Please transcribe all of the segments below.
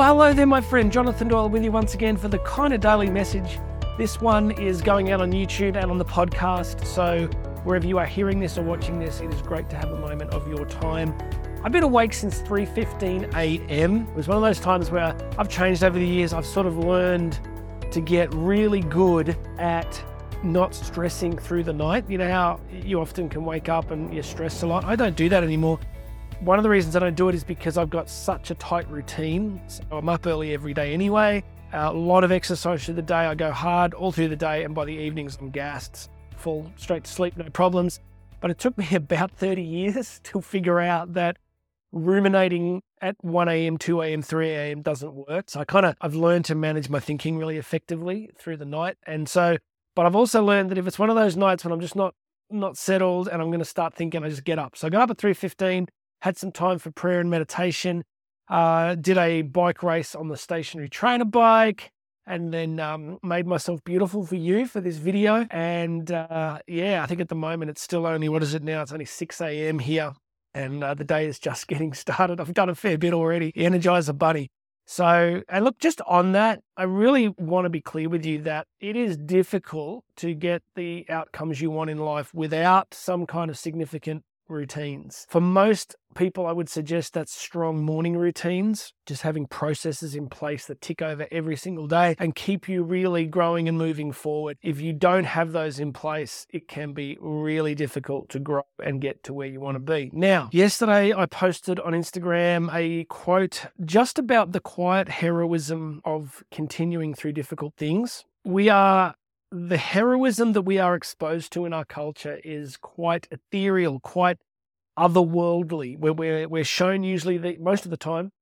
Well, hello there, my friend. Jonathan Doyle with you once again for the kind of daily message. This one is going out on YouTube and on the podcast. So, wherever you are hearing this or watching this, it is great to have a moment of your time. I've been awake since 3:15 a.m. It was one of those times where I've changed over the years. I've sort of learned to get really good at not stressing through the night. You know how you often can wake up and you're stressed a lot. I don't do that anymore. One of the reasons I don't do it is because I've got such a tight routine. So I'm up early every day anyway. A lot of exercise through the day. I go hard all through the day, and by the evenings, I'm gassed, fall straight to sleep, no problems. But it took me about 30 years to figure out that ruminating at 1 a.m., 2 a.m., 3 a.m. doesn't work. So I kind of I've learned to manage my thinking really effectively through the night. And so, but I've also learned that if it's one of those nights when I'm just not not settled and I'm going to start thinking, I just get up. So I got up at 3:15 had some time for prayer and meditation. Uh, did a bike race on the stationary trainer bike, and then um, made myself beautiful for you for this video. And uh, yeah, I think at the moment it's still only what is it now? It's only six a.m. here, and uh, the day is just getting started. I've done a fair bit already. Energizer Bunny. So, and look, just on that, I really want to be clear with you that it is difficult to get the outcomes you want in life without some kind of significant routines. For most people, I would suggest that strong morning routines, just having processes in place that tick over every single day and keep you really growing and moving forward. If you don't have those in place, it can be really difficult to grow and get to where you want to be. Now, yesterday I posted on Instagram a quote just about the quiet heroism of continuing through difficult things. We are the heroism that we are exposed to in our culture is quite ethereal, quite otherworldly, where we're, we're shown usually the, most of the time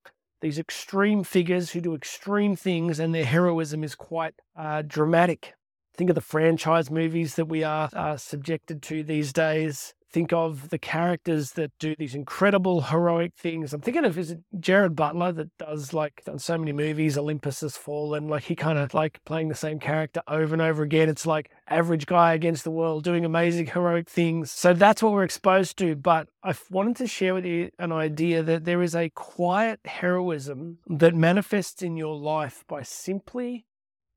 these extreme figures who do extreme things and their heroism is quite uh, dramatic. Think of the franchise movies that we are uh, subjected to these days think of the characters that do these incredible heroic things. I'm thinking of is it Gerard Butler that does like done so many movies, Olympus Has Fallen, like he kind of like playing the same character over and over again. It's like average guy against the world doing amazing heroic things. So that's what we're exposed to. But I wanted to share with you an idea that there is a quiet heroism that manifests in your life by simply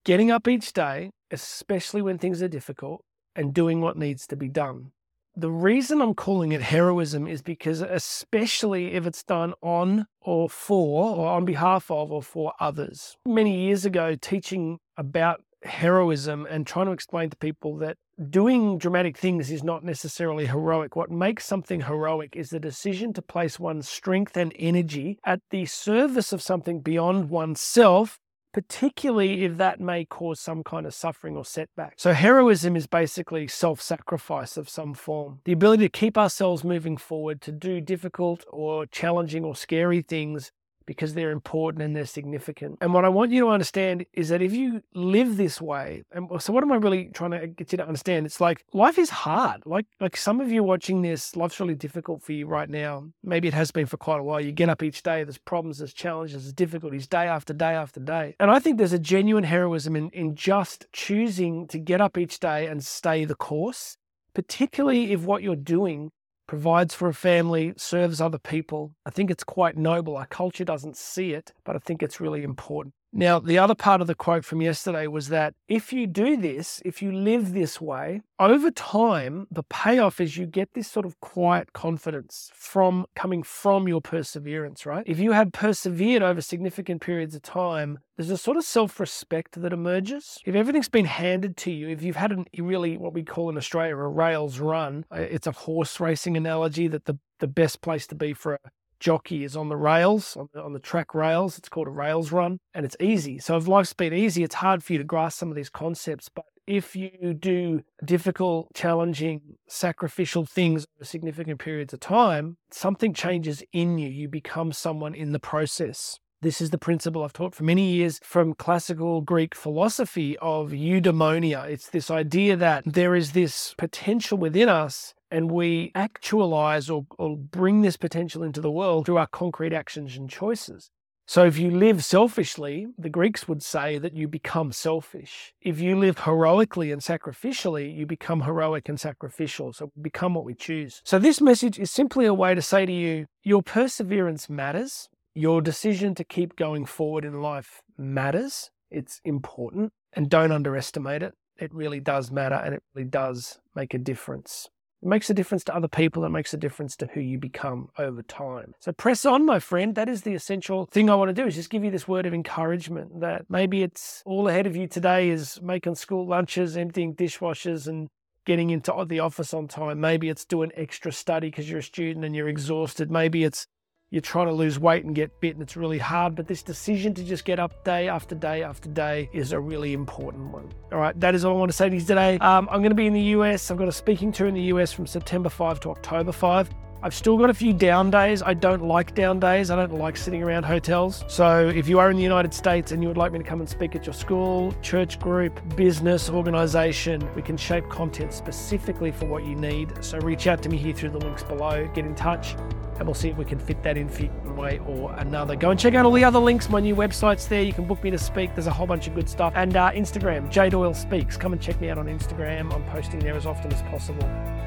getting up each day, especially when things are difficult, and doing what needs to be done. The reason I'm calling it heroism is because, especially if it's done on or for or on behalf of or for others. Many years ago, teaching about heroism and trying to explain to people that doing dramatic things is not necessarily heroic. What makes something heroic is the decision to place one's strength and energy at the service of something beyond oneself particularly if that may cause some kind of suffering or setback. So, heroism is basically self sacrifice of some form. The ability to keep ourselves moving forward, to do difficult or challenging or scary things because they're important and they're significant. And what I want you to understand is that if you live this way, and so what am I really trying to get you to understand? It's like life is hard. Like like some of you watching this, life's really difficult for you right now. Maybe it has been for quite a while. You get up each day, there's problems, there's challenges, there's difficulties day after day after day. And I think there's a genuine heroism in, in just choosing to get up each day and stay the course, particularly if what you're doing provides for a family, serves other people. I think it's quite noble. Our culture doesn't see it, but I think it's really important. Now, the other part of the quote from yesterday was that if you do this, if you live this way, over time, the payoff is you get this sort of quiet confidence from coming from your perseverance, right? If you have persevered over significant periods of time, there's a sort of self respect that emerges. If everything's been handed to you, if you've had a really what we call in Australia a rails run, uh, it's a horse racing analogy that the, the best place to be for a jockey is on the rails, on the, on the track rails. It's called a rails run and it's easy. So if life's been easy, it's hard for you to grasp some of these concepts. But if you do difficult, challenging, sacrificial things over significant periods of time, something changes in you. You become someone in the process. This is the principle I've taught for many years from classical Greek philosophy of eudaimonia. It's this idea that there is this potential within us and we actualize or, or bring this potential into the world through our concrete actions and choices. So if you live selfishly, the Greeks would say that you become selfish. If you live heroically and sacrificially, you become heroic and sacrificial. So become what we choose. So this message is simply a way to say to you, your perseverance matters. Your decision to keep going forward in life matters. It's important and don't underestimate it. It really does matter and it really does make a difference. It makes a difference to other people. It makes a difference to who you become over time. So press on, my friend. That is the essential thing I want to do is just give you this word of encouragement that maybe it's all ahead of you today is making school lunches, emptying dishwashers and getting into the office on time. Maybe it's doing extra study because you're a student and you're exhausted. Maybe it's you're trying to lose weight and get fit and it's really hard. But this decision to just get up day after day after day is a really important one. All right, that is all I want to say to you today. Um, I'm going to be in the US. I've got a speaking tour in the US from September 5 to October 5. I've still got a few down days. I don't like down days. I don't like sitting around hotels. So if you are in the United States and you would like me to come and speak at your school, church group, business, organization, we can shape content specifically for what you need. So reach out to me here through the links below. Get in touch and we'll see if we can fit that in for one way or another. Go and check out all the other links. My new website's there. You can book me to speak. There's a whole bunch of good stuff. And uh, Instagram, Jay Doyle Speaks. Come and check me out on Instagram. I'm posting there as often as possible.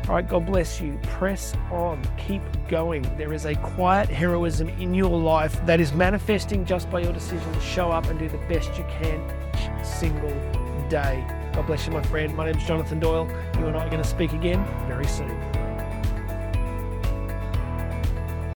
All right, God bless you. Press on. Keep going. There is a quiet heroism in your life that is manifesting just by your decision to show up and do the best you can each single day. God bless you, my friend. My name is Jonathan Doyle. You and I are going to speak again very soon.